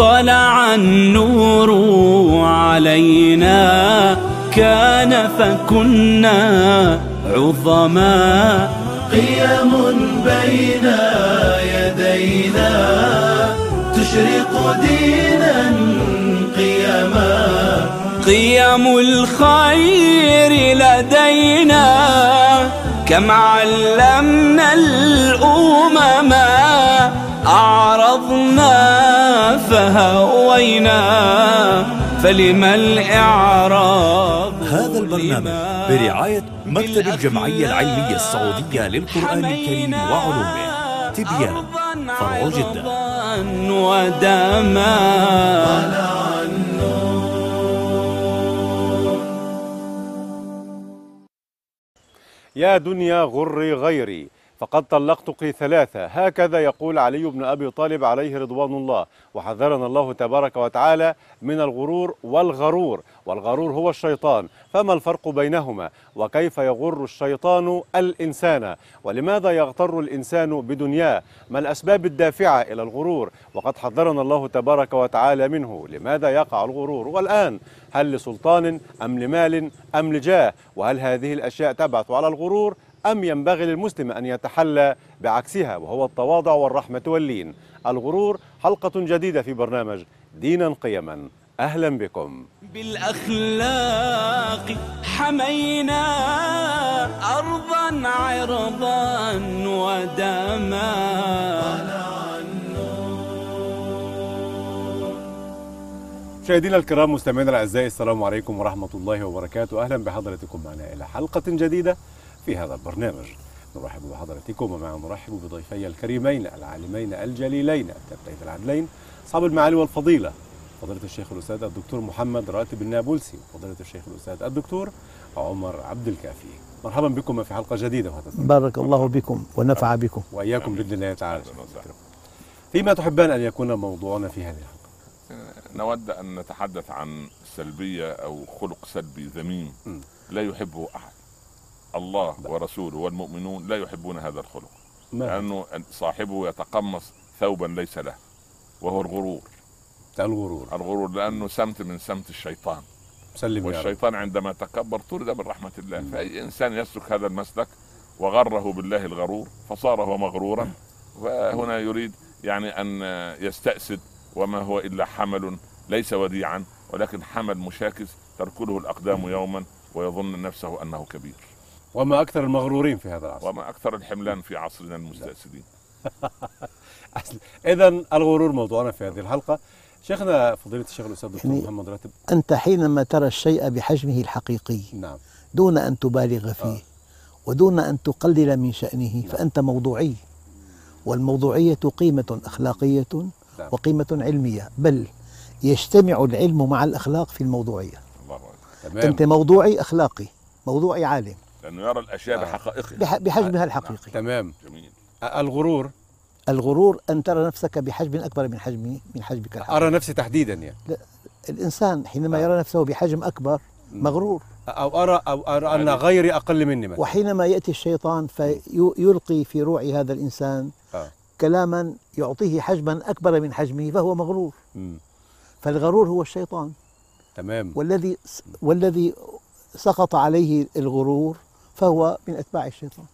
طلع النور علينا. كان فكنا عظما. قيم بين يدينا. تشرق دينا قيما قيم الخير لدينا. كم علمنا الأمم. أعرضنا فهوينا فلما الإعراض هذا البرنامج برعاية مكتب الجمعية العلمية السعودية للقرآن الكريم وعلومه. تبيان فرع جدة. ودما يا دنيا غري غيري فقد طلقتك ثلاثة هكذا يقول علي بن أبي طالب عليه رضوان الله. وحذرنا الله تبارك وتعالى من الغرور والغرور. والغرور هو الشيطان. فما الفرق بينهما؟ وكيف يغر الشيطان الإنسان؟ ولماذا يغتر الإنسان بدنياه؟ ما الأسباب الدافعة إلى الغرور؟ وقد حذرنا الله تبارك وتعالى منه. لماذا يقع الغرور؟ والآن هل لسلطان أم لمال أم لجاه؟ وهل هذه الأشياء تبعث على الغرور؟ أم ينبغي للمسلم أن يتحلى بعكسها وهو التواضع والرحمة واللين. الغرور حلقة جديدة في برنامج دينا قيما. أهلا بكم. بالأخلاق حمينا أرضا عرضا ودما. مشاهدينا الكرام مستمعينا الأعزاء السلام عليكم ورحمة الله وبركاته. أهلا بحضراتكم معنا إلى حلقة جديدة. في هذا البرنامج. نرحب بحضراتكم ومع نرحب بضيفي الكريمين العالمين الجليلين التبتين العدلين اصحاب المعالي والفضيلة فضيلة الشيخ الأستاذ الدكتور محمد راتب النابلسي وفضيله الشيخ الأستاذ الدكتور عمر عبد الكافي. مرحبا بكم في حلقة جديدة وهذا بارك الله بكم ونفع بكم. وإياكم بإذن الله تعالى. فيما تحبان أن يكون موضوعنا في هذه الحلقة؟ نود أن نتحدث عن سلبية أو خلق سلبي ذميم. لا يحبه أحد. الله ورسوله والمؤمنون لا يحبون هذا الخلق؟ لأنه صاحبه يتقمص ثوبا ليس له وهو الغرور. الغرور. الغرور لأنه سمت من سمت الشيطان. سلم والشيطان عندما تكبر طرد من رحمه الله فأي إنسان يسلك هذا المسلك وغره بالله الغرور فصار هو مغرورا. وهنا يريد يعني أن يستأسد وما هو إلا حمل ليس وديعا ولكن حمل مشاكس تركله الأقدام يوما ويظن نفسه أنه كبير. وما أكثر المغرورين في هذا العصر. وما أكثر الحملان في عصرنا المستأسدين اذا الغرور موضوعنا في هذه الحلقة. شيخنا فضيلة الشيخ الأستاذ الدكتور يعني- محمد راتب. أنت حينما ترى الشيء بحجمه الحقيقي نعم. دون أن تبالغ فيه آه. ودون أن تقلل من شأنه فأنت موضوعي. والموضوعية قيمة أخلاقية نعم. وقيمة علمية بل يجتمع العلم مع الأخلاق في الموضوعية. الله أكبر. تمام. أنت موضوعي أخلاقي موضوعي عالم. لأنه يرى الأشياء آه. بحقائقها. بح- بحجمها الحقيقي. تمام. جميل. الغرور. الغرور أن ترى نفسك بحجم أكبر من حجم من حجمك الحقيقي. أرى نفسي تحديدا يعني. الإنسان حينما آه. يرى نفسه بحجم أكبر مغرور. أو أرى أو أرى أن يعني- غيري أقل مني مثلا. وحينما يأتي الشيطان فيلقي في روع هذا الإنسان آه. كلاما يعطيه حجما أكبر من حجمه فهو مغرور. فالغرور هو الشيطان. تمام. والذي والذي سقط عليه الغرور فهو من أتباع الشيطان.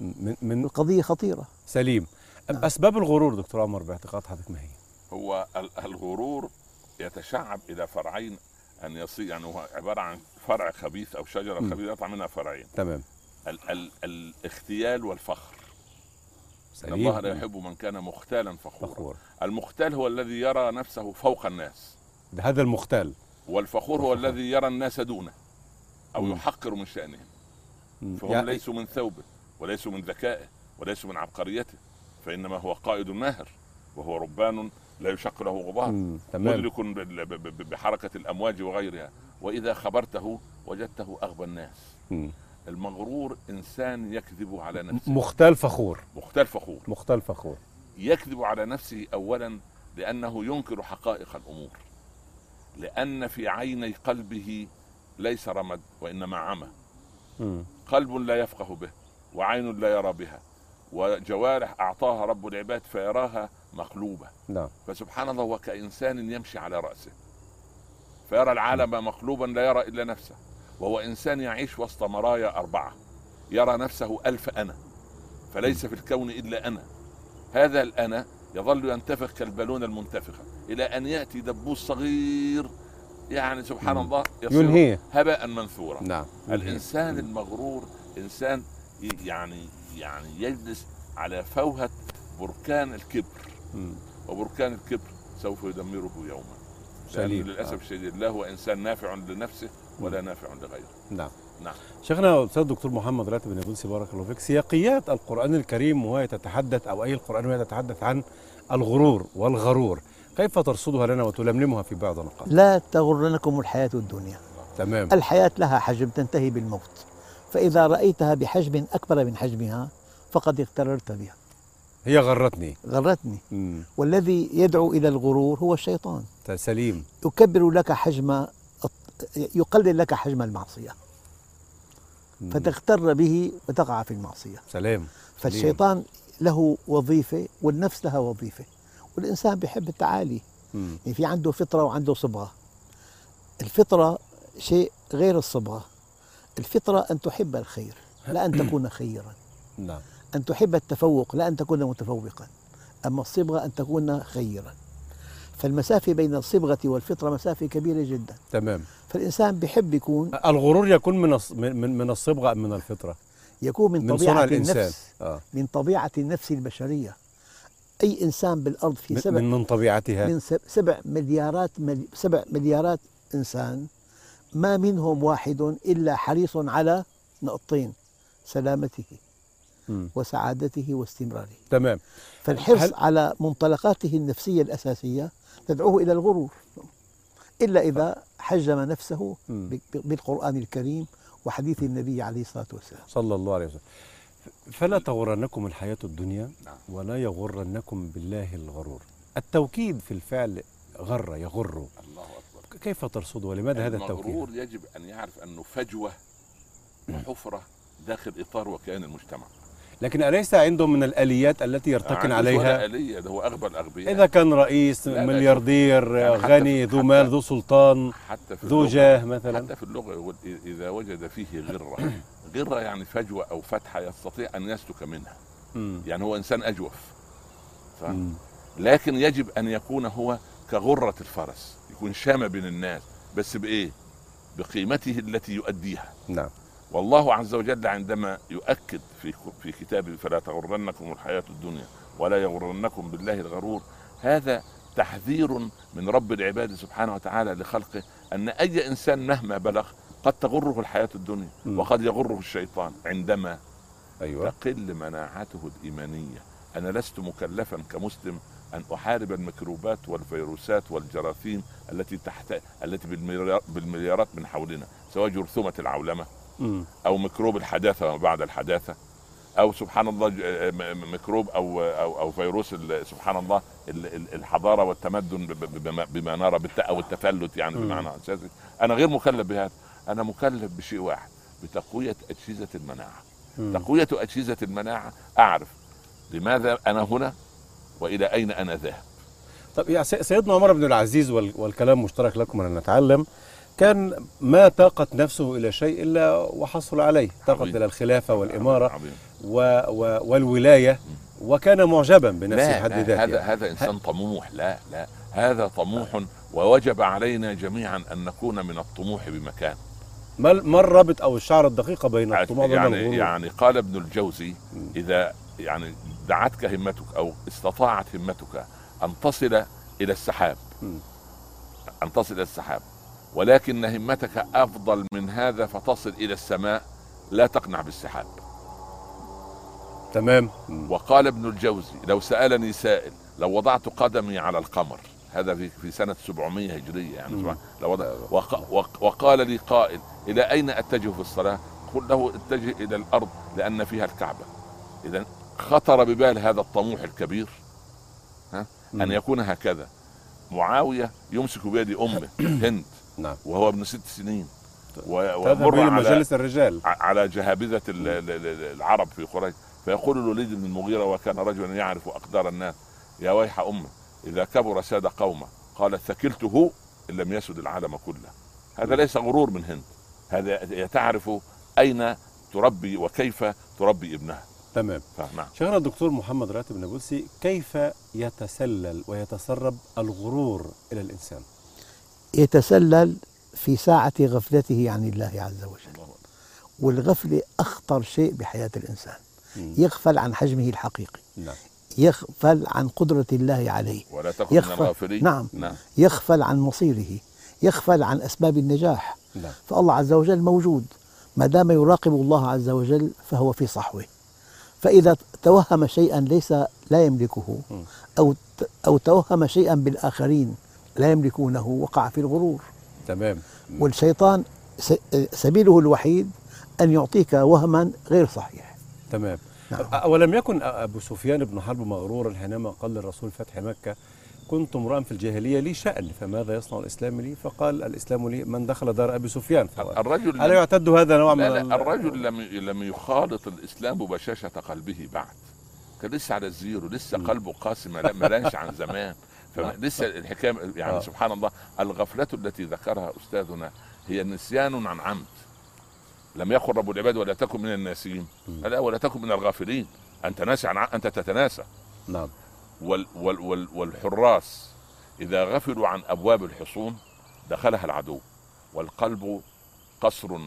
من من القضية خطيرة. سليم. أسباب الغرور دكتور عمر باعتقاد حضرتك ما هي؟ هو ال- الغرور يتشعب إلى فرعين أن يصير يعني هو عبارة عن فرع خبيث أو شجرة م. خبيثة يطلع منها فرعين. تمام. ال ال الاختيال والفخر. سليم. الله لا يحب من كان مختالا فخورا. فخور. المختال هو الذي يرى نفسه فوق الناس. ده هذا المختال. والفخور هو الذي يرى الناس دونه أو مم. يحقر من شأنهم. مم. فهم يعني- ليسوا من ثوبه وليسوا من ذكائه وليسوا من عبقريته فإنما هو قائد ماهر وهو ربان لا يشق له غبار مدرك بحركة الأمواج وغيرها وإذا خبرته وجدته أغبى الناس. مم. المغرور إنسان يكذب على نفسه. مختال فخور. مختال فخور. مختال فخور. يكذب على نفسه اولا لأنه ينكر حقائق الأمور لأن في عيني قلبه ليس رمد وإنما عمى. قلب لا يفقه به وعين لا يرى بها وجوارح أعطاها رب العباد فيراها مقلوبة. نعم. فسبحان الله هو كانسان يمشي على رأسه. فيرى العالم مقلوبا لا يرى إلا نفسه. وهو إنسان يعيش وسط مرايا أربعة. يرى نفسه ألف أنا فليس في الكون إلا أنا. هذا الأنا يظل ينتفخ كالبالونه المنتفخة إلى أن يأتي دبوس صغير يعني سبحان مم. الله ينهيه. هباء منثورا. نعم الإنسان المغرور إنسان يعني يعني يجلس على فوهة بركان الكبر. مم. وبركان الكبر سوف يدمره يوما. سليم. للأسف آه. الشديد لا هو إنسان نافع لنفسه ولا نافع لغيره. نعم. نعم. شيخنا الأستاذ الدكتور محمد راتب بن بارك الله فيك سياقيات القرآن الكريم وهي تتحدث أو أي القرآن وهي تتحدث عن الغرور والغرور. كيف ترصدها لنا وتلملمها في بعض النقاط؟ لا تغرنكم الحياة الدنيا. تمام. الحياة لها حجم تنتهي بالموت. فإذا رأيتها بحجم أكبر من حجمها فقد اغتررت بها. هي غرتني. غرتني. مم. والذي يدعو إلى الغرور هو الشيطان. سليم. يكبر لك حجم يقلل لك حجم المعصية. مم. فتغتر به وتقع في المعصية. سلام. فالشيطان له وظيفة والنفس لها وظيفة. والإنسان بيحب التعالي. مم. يعني في عنده فطرة وعنده صبغة. الفطرة شيء غير الصبغة. الفطرة أن تحب الخير لا أن تكون خيرا. نعم. أن تحب التفوق لا أن تكون متفوقا. أما الصبغة أن تكون خيرا. فالمسافة بين الصبغة والفطرة مسافة كبيرة جدا. تمام. فالإنسان بيحب يكون الغرور يكون من من من الصبغة أم من الفطرة؟ يكون من من طبيعة صنع الإنسان. النفس. آه. من طبيعة النفس البشرية. أي إنسان بالأرض في سبع من من طبيعتها. من سب- سبع مليارات ملي سبع مليارات إنسان ما منهم واحد إلا حريص على نقطتين سلامته. وسعادته واستمراره. تمام. فالحرص هل- على منطلقاته النفسية الأساسية تدعوه إلى الغرور إلا إذا حجم نفسه بالقرآن الكريم وحديث النبي عليه الصلاة والسلام. صلى الله عليه وسلم. فلا تغرنكم الحياة الدنيا. ولا يغرنكم بالله الغرور. التوكيد في الفعل غر يغر. الله أكبر. كيف ترصد ولماذا هذا التوكيد؟ المغرور يجب أن يعرف أنه فجوة وحفرة داخل إطار وكيان المجتمع. لكن أليس عندهم من الآليات التي يرتكن عنده عليها؟ آلية ده هو أغبى الأغبياء. إذا كان رئيس لا، ملياردير يعني غني ذو مال ذو سلطان حتى في ذو اللغة- جاه مثلا. حتى في اللغة يقول إ- إذا وجد فيه غرة غرة يعني فجوة أو فتحة يستطيع أن يسلك منها. يعني هو إنسان أجوف. ف... مم. لكن يجب أن يكون هو كغرة الفرس يكون شامة بين الناس. بس بإيه؟ بقيمته التي يؤديها. نعم. والله عز وجل عندما يؤكد في في كتابه فلا تغرنكم الحياة الدنيا ولا يغرنكم بالله الغرور هذا تحذير من رب العباد سبحانه وتعالى لخلقه أن أي إنسان مهما بلغ قد تغره الحياة الدنيا. وقد يغره الشيطان عندما أيوة تقل مناعته الإيمانية أنا لست مكلفا كمسلم أن أحارب الميكروبات والفيروسات والجراثيم التي تحت التي بالمليار- بالمليارات من حولنا سواء جرثومة العولمة. أو ميكروب الحداثة وما بعد الحداثة أو سبحان الله م- ميكروب أو أو أو فيروس سبحان الله ال- ال- الحضارة والتمدن بما- بما نرى أو التفلت يعني. بمعنى أساسي. أنا غير مكلف بهذا أنا مكلف بشيء واحد بتقوية أجهزة المناعة. تقوية أجهزة المناعة أعرف لماذا أنا هنا وإلى أين أنا ذاهب. طب يا سي- سيدنا عمر بن العزيز وال- والكلام مشترك لكم أن نتعلم. كان ما طاقت نفسه إلى شيء إلا وحصل عليه طاقت عظيم. إلى الخلافة والإمارة. و و والولاية وكان معجبا بنفسه لا, حد لا ذاته هذا يعني. هذا إنسان طموح لا لا هذا طموح ووجب علينا جميعا أن نكون من الطموح بمكان ما ما الرابط أو الشعر الدقيقة بين الطموح وبين يعني الغرور يعني قال ابن الجوزي. إذا يعني دعتك همتك أو استطاعت همتك أن تصل إلى السحاب. أن تصل إلى السحاب ولكن همتك أفضل من هذا فتصل إلى السماء لا تقنع بالسحاب تمام. وقال ابن الجوزي لو سألني سائل لو وضعت قدمي على القمر هذا في في سنة 700 هجرية يعني مم. لو وضع وق وق وقال لي قائل إلى أين أتجه في الصلاة؟ قل له اتجه إلى الأرض لأن فيها الكعبة. إذا خطر ببال هذا الطموح الكبير ها أن. يكون هكذا معاوية يمسك بيد أمه هند نعم. وهو ابن ست سنين. و- تذهب ومر إلى على مجالس الرجال. على جهابذة ال- ال- ال- العرب في قريش. فيقول الوليد بن المغيرة وكان رجلا يعرف أقدار الناس يا ويح أمة إذا كبر ساد قومه. قالت ثكلته إن لم يسد العالم كله. هذا ليس غرور من هند. هذا تعرف أين تربي وكيف تربي ابنها. تمام. فنعم. شيخنا الدكتور محمد راتب النابلسي كيف يتسلل ويتسرب الغرور إلى الإنسان؟ يتسلل في ساعة غفلته عن الله عز وجل. والغفلة أخطر شيء بحياة الإنسان. يغفل عن حجمه الحقيقي. نعم. يغفل عن قدرة الله عليه. ولا تكن يغفل نعم. نعم. يغفل عن مصيره. يغفل عن أسباب النجاح. نعم. فالله عز وجل موجود. ما دام يراقب الله عز وجل فهو في صحوه. فإذا توهم شيئا ليس لا يملكه أو أو توهم شيئا بالآخرين لا يملكونه وقع في الغرور. تمام. والشيطان س- سبيله الوحيد أن يعطيك وهما غير صحيح. تمام. نعم. أ- ولم يكن أ- أبو سفيان بن حرب مغرورا حينما قال للرسول فتح مكة كنت امرأ في الجاهلية لي شأن فماذا يصنع الإسلام لي؟ فقال الإسلام لي من دخل دار أبي سفيان. الرجل ألا يعتد هذا نوع من لا ال- لا الرجل لم لم يخالط الإسلام ببشاشه قلبه بعد. كان لسه على الزيرو لسه قلبه قاسي ما ما لانش عن زمان. فلسه الحكاية يعني آه. سبحان الله الغفلة التي ذكرها أستاذنا هي نسيان عن عمد. لم يقل رب العباد ولا تكن من الناسين لا ولا تكن من الغافلين. أنت ناسي عن أنت تتناسى. نعم. وال وال وال والحراس إذا غفلوا عن أبواب الحصون دخلها العدو والقلب قصر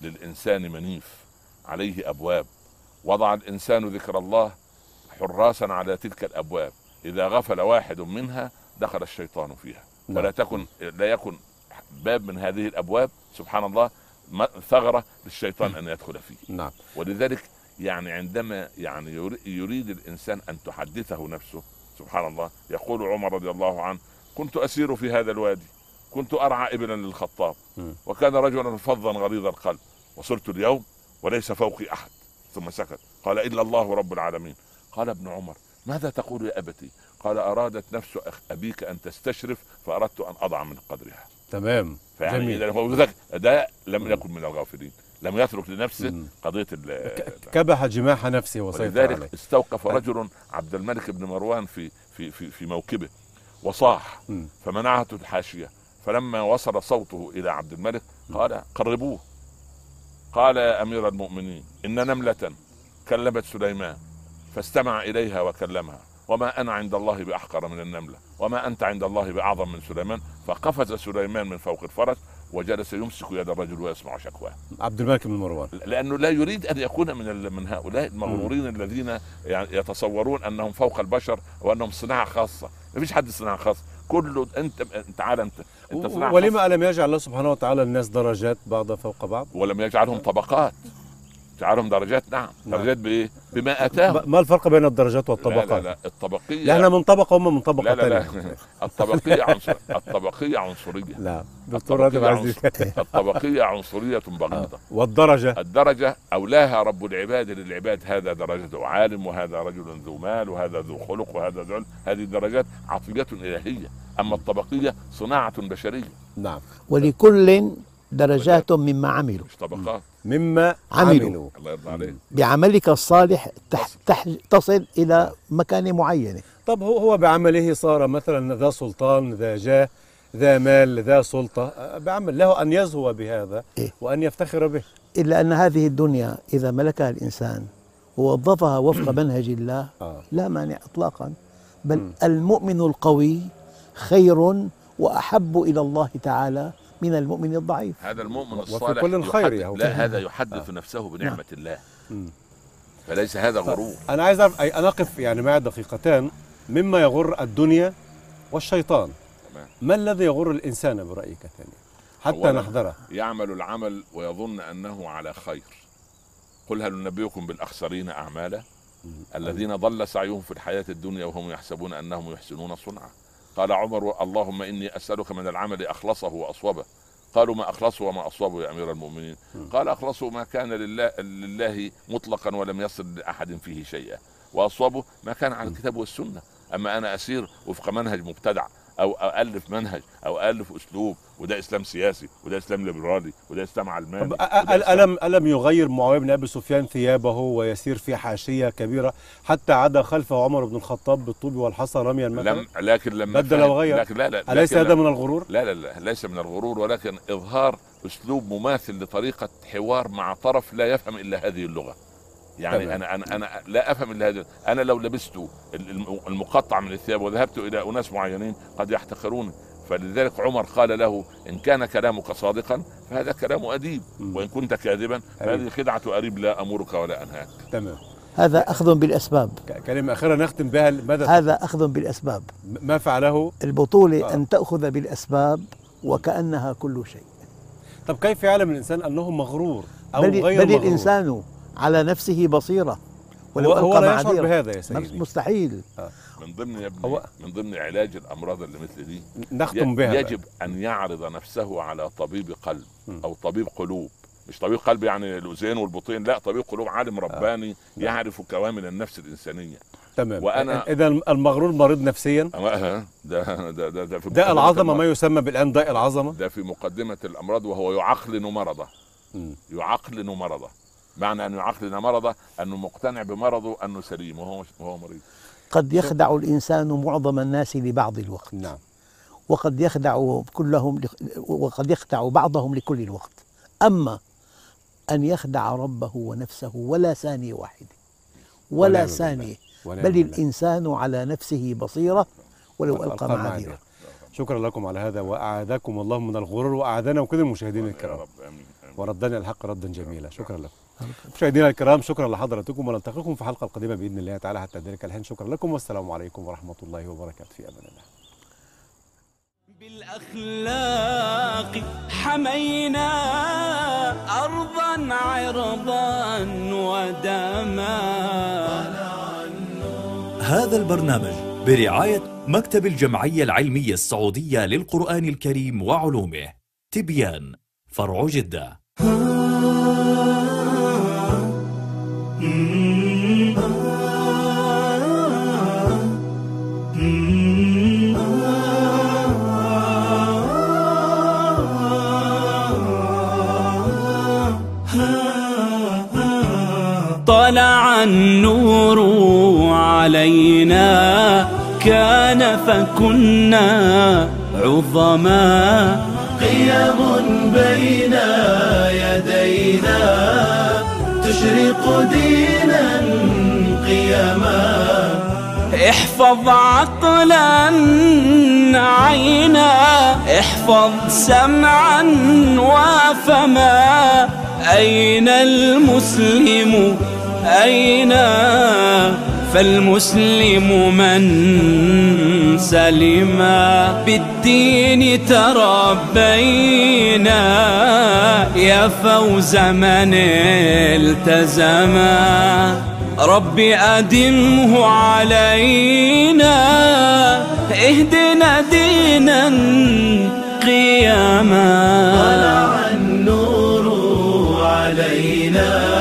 للإنسان منيف عليه أبواب. وضع الإنسان ذكر الله حراسا على تلك الأبواب. إذا غفل واحد منها دخل الشيطان فيها. نعم. ولا تكن لا يكن باب من هذه الأبواب سبحان الله ثغرة للشيطان أن يدخل فيه. نعم. ولذلك يعني عندما يعني يري- يريد الإنسان أن تحدثه نفسه سبحان الله يقول عمر رضي الله عنه كنت أسير في هذا الوادي كنت أرعى إبلا للخطاب. وكان رجلا فظا غليظ القلب وصرت اليوم وليس فوقي أحد. ثم سكت قال إلا الله رب العالمين. قال ابن عمر ماذا تقول يا أبتي؟ قال أرادت نفس أخ أبيك أن تستشرف فأردت أن أضع من قدرها. تمام فيعني جميل. هو ده لم يكن من الغافلين لم يترك لنفسه مم. قضية كبح جماح نفسه وسيطر عليه. ولذلك استوقف رجل عبد الملك بن مروان في في في, في موكبه وصاح مم. فمنعته الحاشية. فلما وصل صوته إلى عبد الملك قال قربوه. قال يا أمير المؤمنين إن نملة كلمت سليمان. فاستمع إليها وكلمها. وما أنا عند الله بأحقر من النملة. وما أنت عند الله بأعظم من سليمان. فقفز سليمان من فوق الفرس وجلس يمسك يد الرجل ويسمع شكواه. عبد الملك بن مروان. لأنه لا يريد أن يكون من من هؤلاء المغرورين الذين يعني يتصورون أنهم فوق البشر وأنهم صناعة خاصة. ما فيش حد صناعة خاصة. كله أنت تعال أنت. أنت صناعة. ولما لم يجعل الله سبحانه وتعالى الناس درجات بعض فوق بعض؟ ولم يجعلهم طبقات. جعلهم درجات؟ نعم. نعم. درجات بايه بما اتاهم ما الفرق بين الدرجات والطبقات؟ لا لا لا. الطبقيه لا إحنا من طبقه هم من طبقه لا لا, لا. الطبقية عنصر الطبقية عنصرية. لا. دكتور راتب الطبقية, عزيز. عنصر... الطبقية عنصرية بغيضة. والدرجة؟ الدرجة أولاها رب العباد للعباد. هذا درجة عالم وهذا رجل ذو مال وهذا ذو خلق وهذا ذو علم. هذه درجات عطية إلهية. أما الطبقية صناعة بشرية. نعم. ولكل درجات مما عملوا. مش طبقات. مما عملوا. عملوا. الله يرضى عليك. بعملك الصالح تح تح تصل إلى مكانة معينة. طب هو هو بعمله صار مثلا ذا سلطان ذا جاه ذا مال ذا سلطة. بعمل له أن يزهو بهذا إيه. وأن يفتخر به. إلا أن هذه الدنيا إذا ملكها الإنسان ووظفها وفق منهج الله آه. لا مانع إطلاقا. بل المؤمن القوي خير وأحب إلى الله تعالى من المؤمن الضعيف. هذا المؤمن وفي الصالح كل خير يحدث-. لا هذا يحدث نفسه بنعمة الله. مم. فليس هذا غرور. أنا عايز أعرف أي أقف يعني معي دقيقتان مما يغر الدنيا والشيطان. تمام. ما الذي يغر الإنسان برأيك ثانيا حتى نحذره. يعمل العمل ويظن أنه على خير. قل هل ننبئكم بالأخسرين أعمالا؟ الذين ضل سعيهم في الحياة الدنيا وهم يحسبون أنهم يحسنون صنعا. قال عمر اللهم إني أسألك من العمل أخلصه وأصوبه. قالوا ما أخلصه وما أصوبه يا أمير المؤمنين. قال أخلصه ما كان لله, لله مطلقا ولم يصل لأحد فيه شيئا. وأصوبه ما كان على الكتاب والسنة. أما أنا أسير وفق منهج مبتدع. أو الف منهج أو الف أسلوب وده إسلام سياسي وده إسلام ليبرالي وده إسلام علماني وده ألم ألم يغير معاوية بن أبي سفيان ثيابه ويسير في حاشية كبيرة حتى عدا خلفه عمر بن الخطاب بالطوب والحصى رميا مثلا لم لكن لما بدل وغير. لكن لا لا لكن هذا من الغرور؟ لا لا لا ليس من الغرور ولكن إظهار أسلوب مماثل لطريقة حوار مع طرف لا يفهم إلا هذه اللغة يعني. أنا أنا أنا لا أفهم إلا هذه أنا لو لبست الم- المقطع من الثياب وذهبت إلى أناس معينين قد يحتقروني فلذلك عمر قال له إن كان كلامك صادقا فهذا كلام أديب. وإن كنت كاذبا فهذه خدعة أريب لا أمرك ولا أنهاك. تمام. هذا أخذ بالأسباب. ك- كلمة أخيرة نختم بها ماذا؟ هذا أخذ بالأسباب. ما فعله؟ البطولة آه. أن تأخذ بالأسباب وكأنها كل شيء. طب كيف يعلم الإنسان أنه مغرور أو بل, غير بل مغرور؟ الإنسان على نفسه بصيرة ولو هو, لا يشعر بهذا يا سيدي. مستحيل. من ضمن يا ابني هو- من ضمن علاج الأمراض اللي مثل دي نختم بها بقى. يجب أن يعرض نفسه على طبيب قلب م. أو طبيب قلوب. مش طبيب قلب يعني الأذين والبطين لا طبيب قلوب عالم رباني يعرف كوامن النفس الإنسانية. تمام. وأنا- إذا المغرور مريض نفسيا؟ أما- ها، ده ده ده, ده في داء المرض. ما يسمى بالآن داء العظمة؟ ده في مقدمة الأمراض وهو يعقلن مرضه. يعقلن مرضه. معنى أن يعقلن مرضه انه مقتنع بمرضه انه سليم وهو مش وهو مريض. قد يخدع الإنسان معظم الناس لبعض الوقت. نعم. وقد يخدع كلهم وقد يخدع بعضهم لكل الوقت. أما أن يخدع ربه ونفسه ولا ثانية واحدة ولا ثانية بل. الإنسان على نفسه بصيرة ولو ألقى معاذيره. شكرا لكم على هذا وأعاذكم الله من الغرور وأعاذنا وكل المشاهدين يا الكرام رب آمين آمين. وردنا الحق ردا جميلا. شكرا لكم. مشاهدينا الكرام شكرا لحضراتكم ونلتقيكم في الحلقة القادمه بإذن الله تعالى. حتى ذلك الحين شكرا لكم والسلام عليكم ورحمة الله وبركاته. في أمان الله. بالأخلاق حمينا أرضا عرضا ودما. هذا البرنامج برعاية مكتب الجمعية العلمية السعودية للقرآن الكريم وعلومه تبيان فرع جدة. النور علينا كان فكنا عظما. قيم بين يدينا تشرق دينا قيما احفظ عقلا عينا احفظ سمعا وفما أين المسلم أين فالمسلم من سلم؟ بالدين تربينا يا فوز من التزما رب أدمه علينا اهدنا دينا قياما. طلع النور علينا.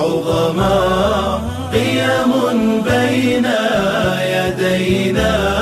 عظما قيم بين يدينا.